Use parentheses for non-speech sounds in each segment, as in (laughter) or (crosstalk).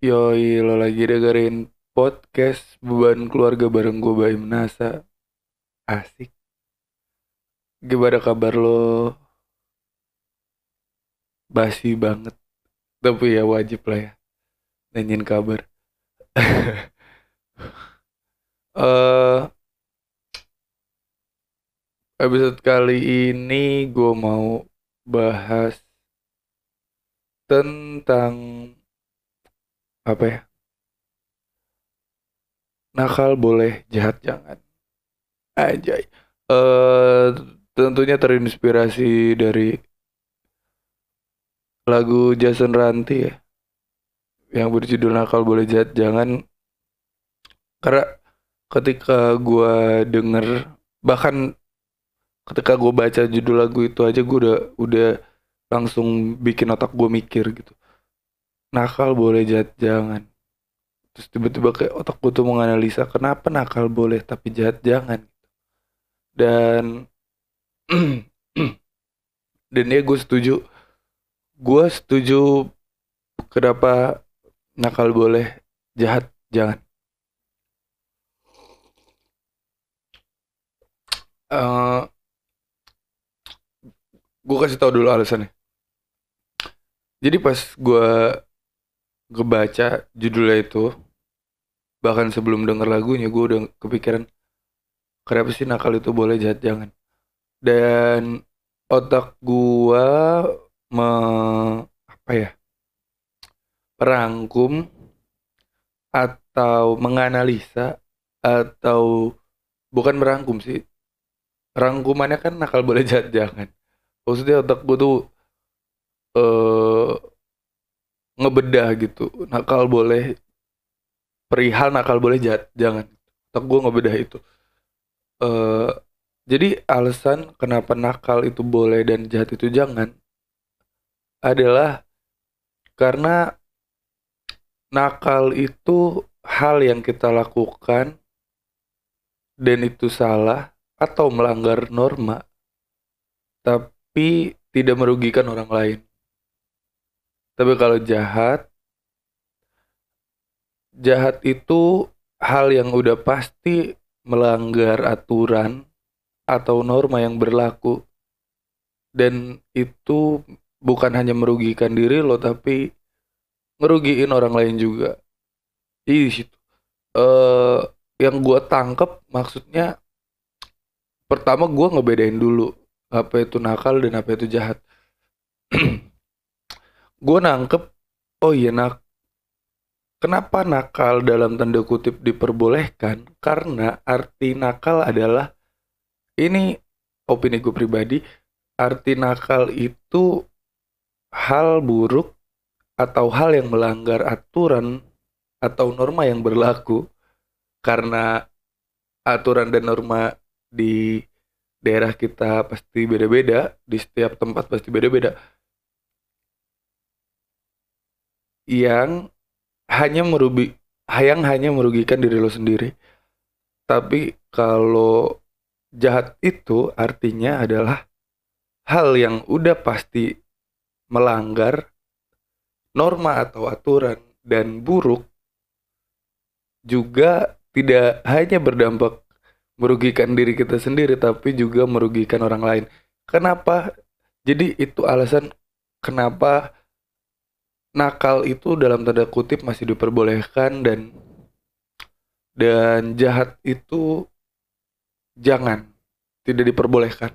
Yoi, lo lagi dengerin podcast Beban Keluarga bareng gue Baim Nasa. Asik. Gimana kabar lo? Basi banget. Tapi ya wajib lah ya. Nanyain kabar. (laughs) Eh episode kali ini gue mau bahas tentang apa ya? Nakal boleh, jahat jangan. Anjay. Eh tentunya terinspirasi dari lagu Jason Ranti ya. Yang berjudul Nakal boleh jahat jangan. Karena ketika gua denger bahkan ketika gue baca judul lagu itu aja gue udah udah langsung bikin otak gue mikir gitu nakal boleh jahat jangan. Terus tiba-tiba kayak otak gue tuh menganalisa kenapa nakal boleh tapi jahat jangan. Dan (clears throat) dan ya gue setuju. Gue setuju kenapa nakal boleh jahat jangan. Eh gue kasih tau dulu alasannya. Jadi pas gue ngebaca judulnya itu bahkan sebelum denger lagunya gue udah kepikiran kenapa sih nakal itu boleh jahat? Jangan. Dan otak gue me apa ya merangkum atau menganalisa atau bukan merangkum sih rangkumannya kan nakal boleh jahat jangan. Maksudnya otak gue tuh eh ngebedah gitu. Nakal boleh perihal nakal boleh jahat jangan. Otak gue ngebedah itu. Eh jadi alasan kenapa nakal itu boleh dan jahat itu jangan adalah karena nakal itu hal yang kita lakukan dan itu salah atau melanggar norma tapi tidak merugikan orang lain. Tapi kalau jahat, jahat itu hal yang udah pasti melanggar aturan atau norma yang berlaku. Dan itu bukan hanya merugikan diri lo, tapi ngerugiin orang lain juga. Di situ. Eh, yang gue tangkep maksudnya pertama gue ngebedain dulu apa itu nakal dan apa itu jahat (clears throat) gue nangkep oh iya nak. Kenapa nakal dalam tanda kutip diperbolehkan? Karena arti nakal adalah ini opini gue pribadi arti nakal itu hal buruk atau hal yang melanggar aturan atau norma yang berlaku. Karena aturan dan norma di daerah kita pasti beda-beda, di setiap tempat pasti beda-beda. Yang hanya merugi, yang hanya merugikan diri lo sendiri. Tapi kalau jahat itu artinya adalah hal yang udah pasti melanggar norma atau aturan dan buruk juga tidak hanya berdampak merugikan diri kita sendiri tapi juga merugikan orang lain. Kenapa? Jadi itu alasan kenapa nakal itu dalam tanda kutip masih diperbolehkan dan dan jahat itu jangan tidak diperbolehkan.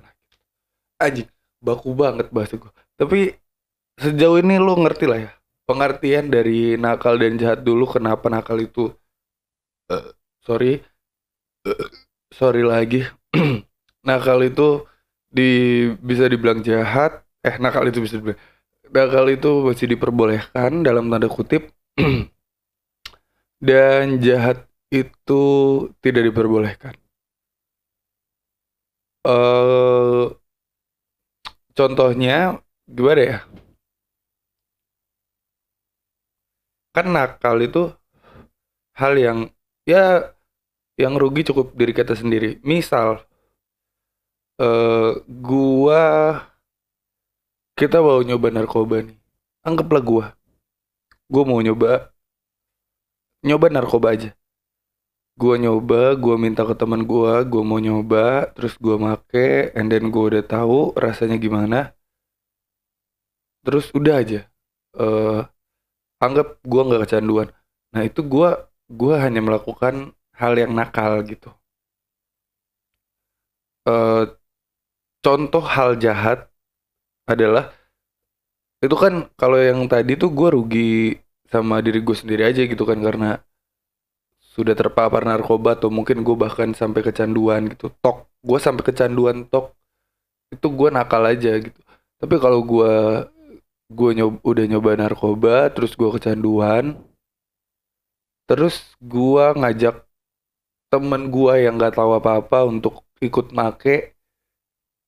Anjing, baku banget bahasa gue. Tapi sejauh ini lo ngerti lah ya pengertian dari nakal dan jahat dulu kenapa nakal itu uh, sorry uh, sorry lagi (clears throat) nakal itu di bisa dibilang jahat eh nakal itu bisa dibilang nakal itu masih diperbolehkan dalam tanda kutip. (clears throat) Dan jahat itu tidak diperbolehkan. Uh, contohnya gimana ya? Kan nakal itu hal yang ya yang rugi cukup diri kita sendiri. Misal, uh, gua kita mau nyoba narkoba nih. Anggaplah gua, gua mau nyoba nyoba narkoba aja. Gue nyoba gue minta ke teman gue gue mau nyoba terus gue make and then gue udah tahu rasanya gimana. Terus udah aja. Uh, anggap gue nggak kecanduan. Nah itu gue gue hanya melakukan hal yang nakal gitu. Uh, contoh hal jahat adalah itu kan kalau yang tadi tuh gue rugi sama diri gue sendiri aja gitu kan karena sudah terpapar narkoba atau mungkin gue bahkan sampai kecanduan gitu. Tok gue sampai kecanduan tok itu gue nakal aja gitu. Tapi kalau gue gue nyob, udah nyoba narkoba terus gue kecanduan terus gue ngajak temen gue yang nggak tahu apa-apa untuk ikut make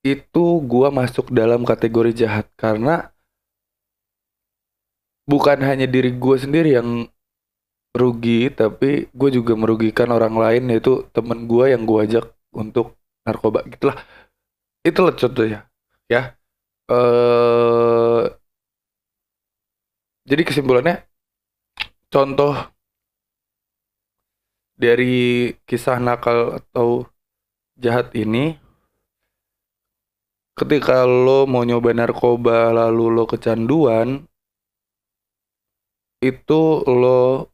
itu gue masuk dalam kategori jahat karena bukan hanya diri gue sendiri yang rugi tapi gue juga merugikan orang lain yaitu temen gue yang gue ajak untuk narkoba. Gitulah. Itulah contohnya ya. Eh jadi kesimpulannya contoh dari kisah nakal atau jahat ini ketika lo mau nyoba narkoba lalu lo kecanduan itu lo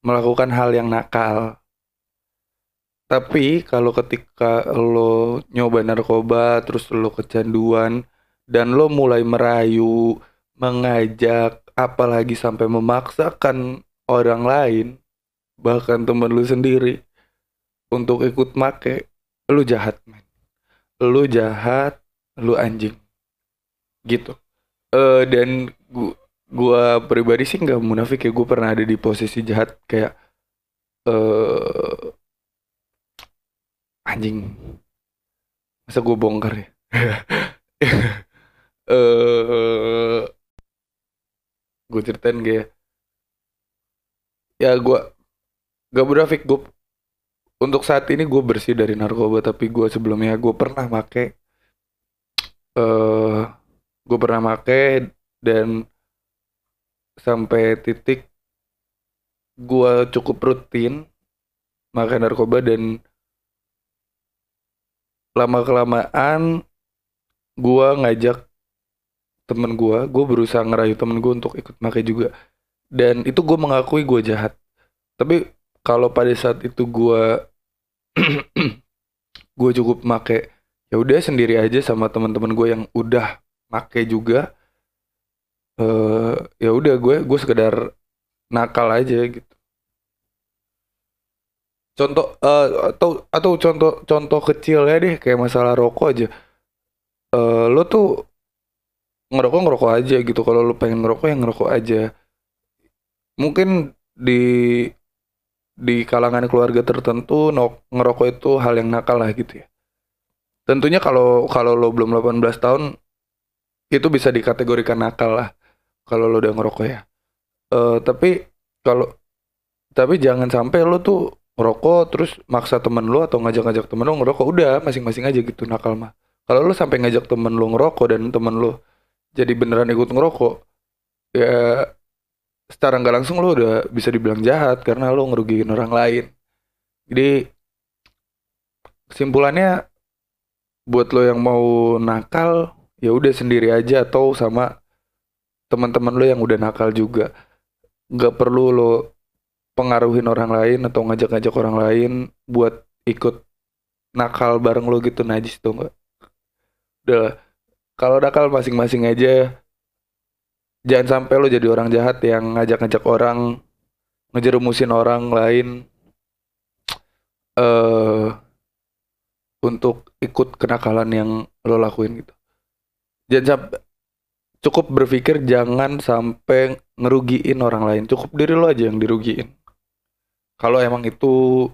melakukan hal yang nakal. Tapi kalau ketika lo nyoba narkoba, terus lo kecanduan, dan lo mulai merayu, mengajak, apalagi sampai memaksakan orang lain, bahkan temen lo sendiri, untuk ikut make, lo jahat, man. Lo jahat, lo anjing. Gitu. Uh, dan gua, gua pribadi sih nggak munafik ya. Gue pernah ada di posisi jahat kayak uh, anjing. Masa gue bongkar ya? (laughs) Uh, gue ceritain kayak ya? Gue gak munafik. Gue untuk saat ini gue bersih dari narkoba tapi gue sebelumnya gue pernah make uh, gue pernah make dan sampai titik gua cukup rutin makan narkoba dan lama kelamaan gua ngajak temen gua gua berusaha ngerayu temen gua untuk ikut pakai juga. Dan itu gua mengakui gua jahat. Tapi kalau pada saat itu gua (clears throat) gue cukup make ya udah sendiri aja sama teman-teman gue yang udah make juga. Uh, ya udah gue gue sekedar nakal aja gitu. Contoh uh, atau atau contoh contoh kecil ya deh kayak masalah rokok aja. Uh, lo tuh ngerokok ngerokok aja gitu. Kalau lo pengen ngerokok ya ngerokok aja. Mungkin di di kalangan keluarga tertentu no, ngerokok itu hal yang nakal lah gitu ya tentunya kalau kalau lo belum 18 tahun itu bisa dikategorikan nakal lah kalau lo udah ngerokok ya. Uh, tapi kalau tapi jangan sampai lo tuh ngerokok terus maksa temen lo atau ngajak-ngajak temen lo ngerokok udah masing-masing aja gitu nakal mah. Kalau lo sampai ngajak temen lo ngerokok dan temen lo jadi beneran ikut ngerokok ya secara nggak langsung lo udah bisa dibilang jahat karena lo ngerugiin orang lain. Jadi kesimpulannya buat lo yang mau nakal ya udah sendiri aja atau sama teman-teman lo yang udah nakal juga. Nggak perlu lo pengaruhin orang lain atau ngajak-ngajak orang lain buat ikut nakal bareng lo gitu najis tuh nggak? Udah kalau nakal masing-masing aja. Jangan sampai lo jadi orang jahat yang ngajak-ngajak orang ngejerumusin orang lain. Uh, untuk ikut kenakalan yang lo lakuin gitu. Jangan cukup berpikir jangan sampai ngerugiin orang lain. Cukup diri lo aja yang dirugiin. Kalau emang itu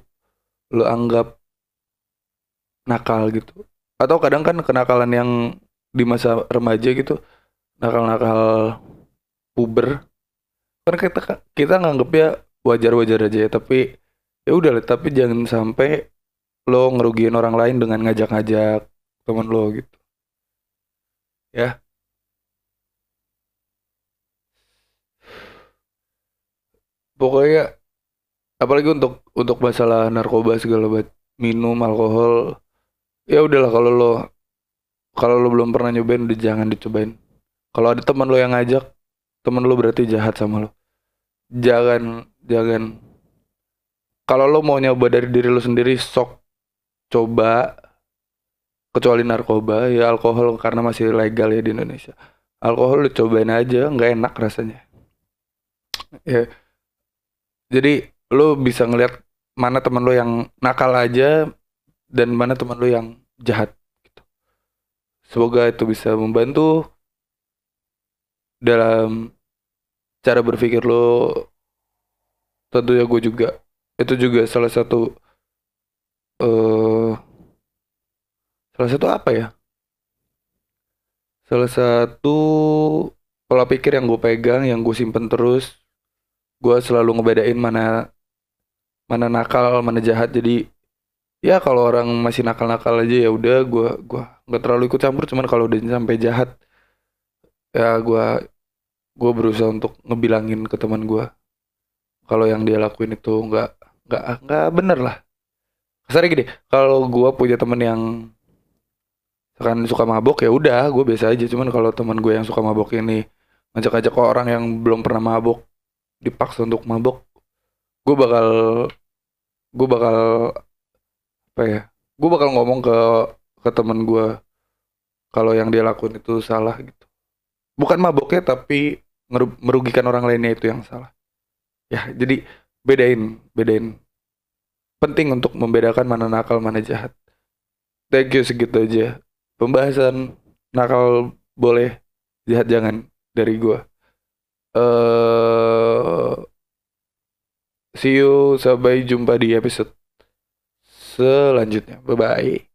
lo anggap nakal gitu. Atau kadang kan kenakalan yang di masa remaja gitu nakal-nakal puber kan kita kita nganggep ya wajar-wajar aja ya. Tapi ya udah tapi jangan sampai lo ngerugiin orang lain dengan ngajak-ngajak temen lo gitu. Ya. Pokoknya apalagi untuk untuk masalah narkoba segala macam minum alkohol ya udahlah kalau lo kalau lo belum pernah nyobain udah jangan dicobain. Kalau ada teman lo yang ngajak teman lo berarti jahat sama lo. Jangan jangan. Kalau lo mau nyoba dari diri lo sendiri sok coba kecuali narkoba ya alkohol karena masih legal ya di Indonesia alkohol lo cobain aja nggak enak rasanya ya jadi lo bisa ngeliat mana teman lo yang nakal aja dan mana teman lo yang jahat gitu. Semoga itu bisa membantu dalam cara berpikir lo. Tentunya gue juga itu juga salah satu eh salah satu apa ya? Salah satu pola pikir yang gue pegang, yang gue simpen terus. Gue selalu ngebedain mana mana nakal, mana jahat. Jadi ya kalau orang masih nakal-nakal aja ya udah gue gua nggak terlalu ikut campur. Cuman kalau udah sampai jahat ya gue gue berusaha untuk ngebilangin ke teman gue kalau yang dia lakuin itu nggak nggak nggak bener lah. Kasarnya gini, kalau gue punya temen yang kan suka mabok ya udah gue biasa aja. Cuman kalau teman gue yang suka mabok ini ngajak-ngajak orang yang belum pernah mabok dipaksa untuk mabok gue bakal gue bakal apa ya gue bakal ngomong ke ke teman gue kalau yang dia lakuin itu salah gitu. Bukan maboknya tapi merugikan orang lainnya itu yang salah. Ya jadi bedain bedain penting untuk membedakan mana nakal mana jahat. Thank you segitu aja. Pembahasan nakal boleh jahat jangan dari gue eh see you sampai jumpa di episode selanjutnya. Bye bye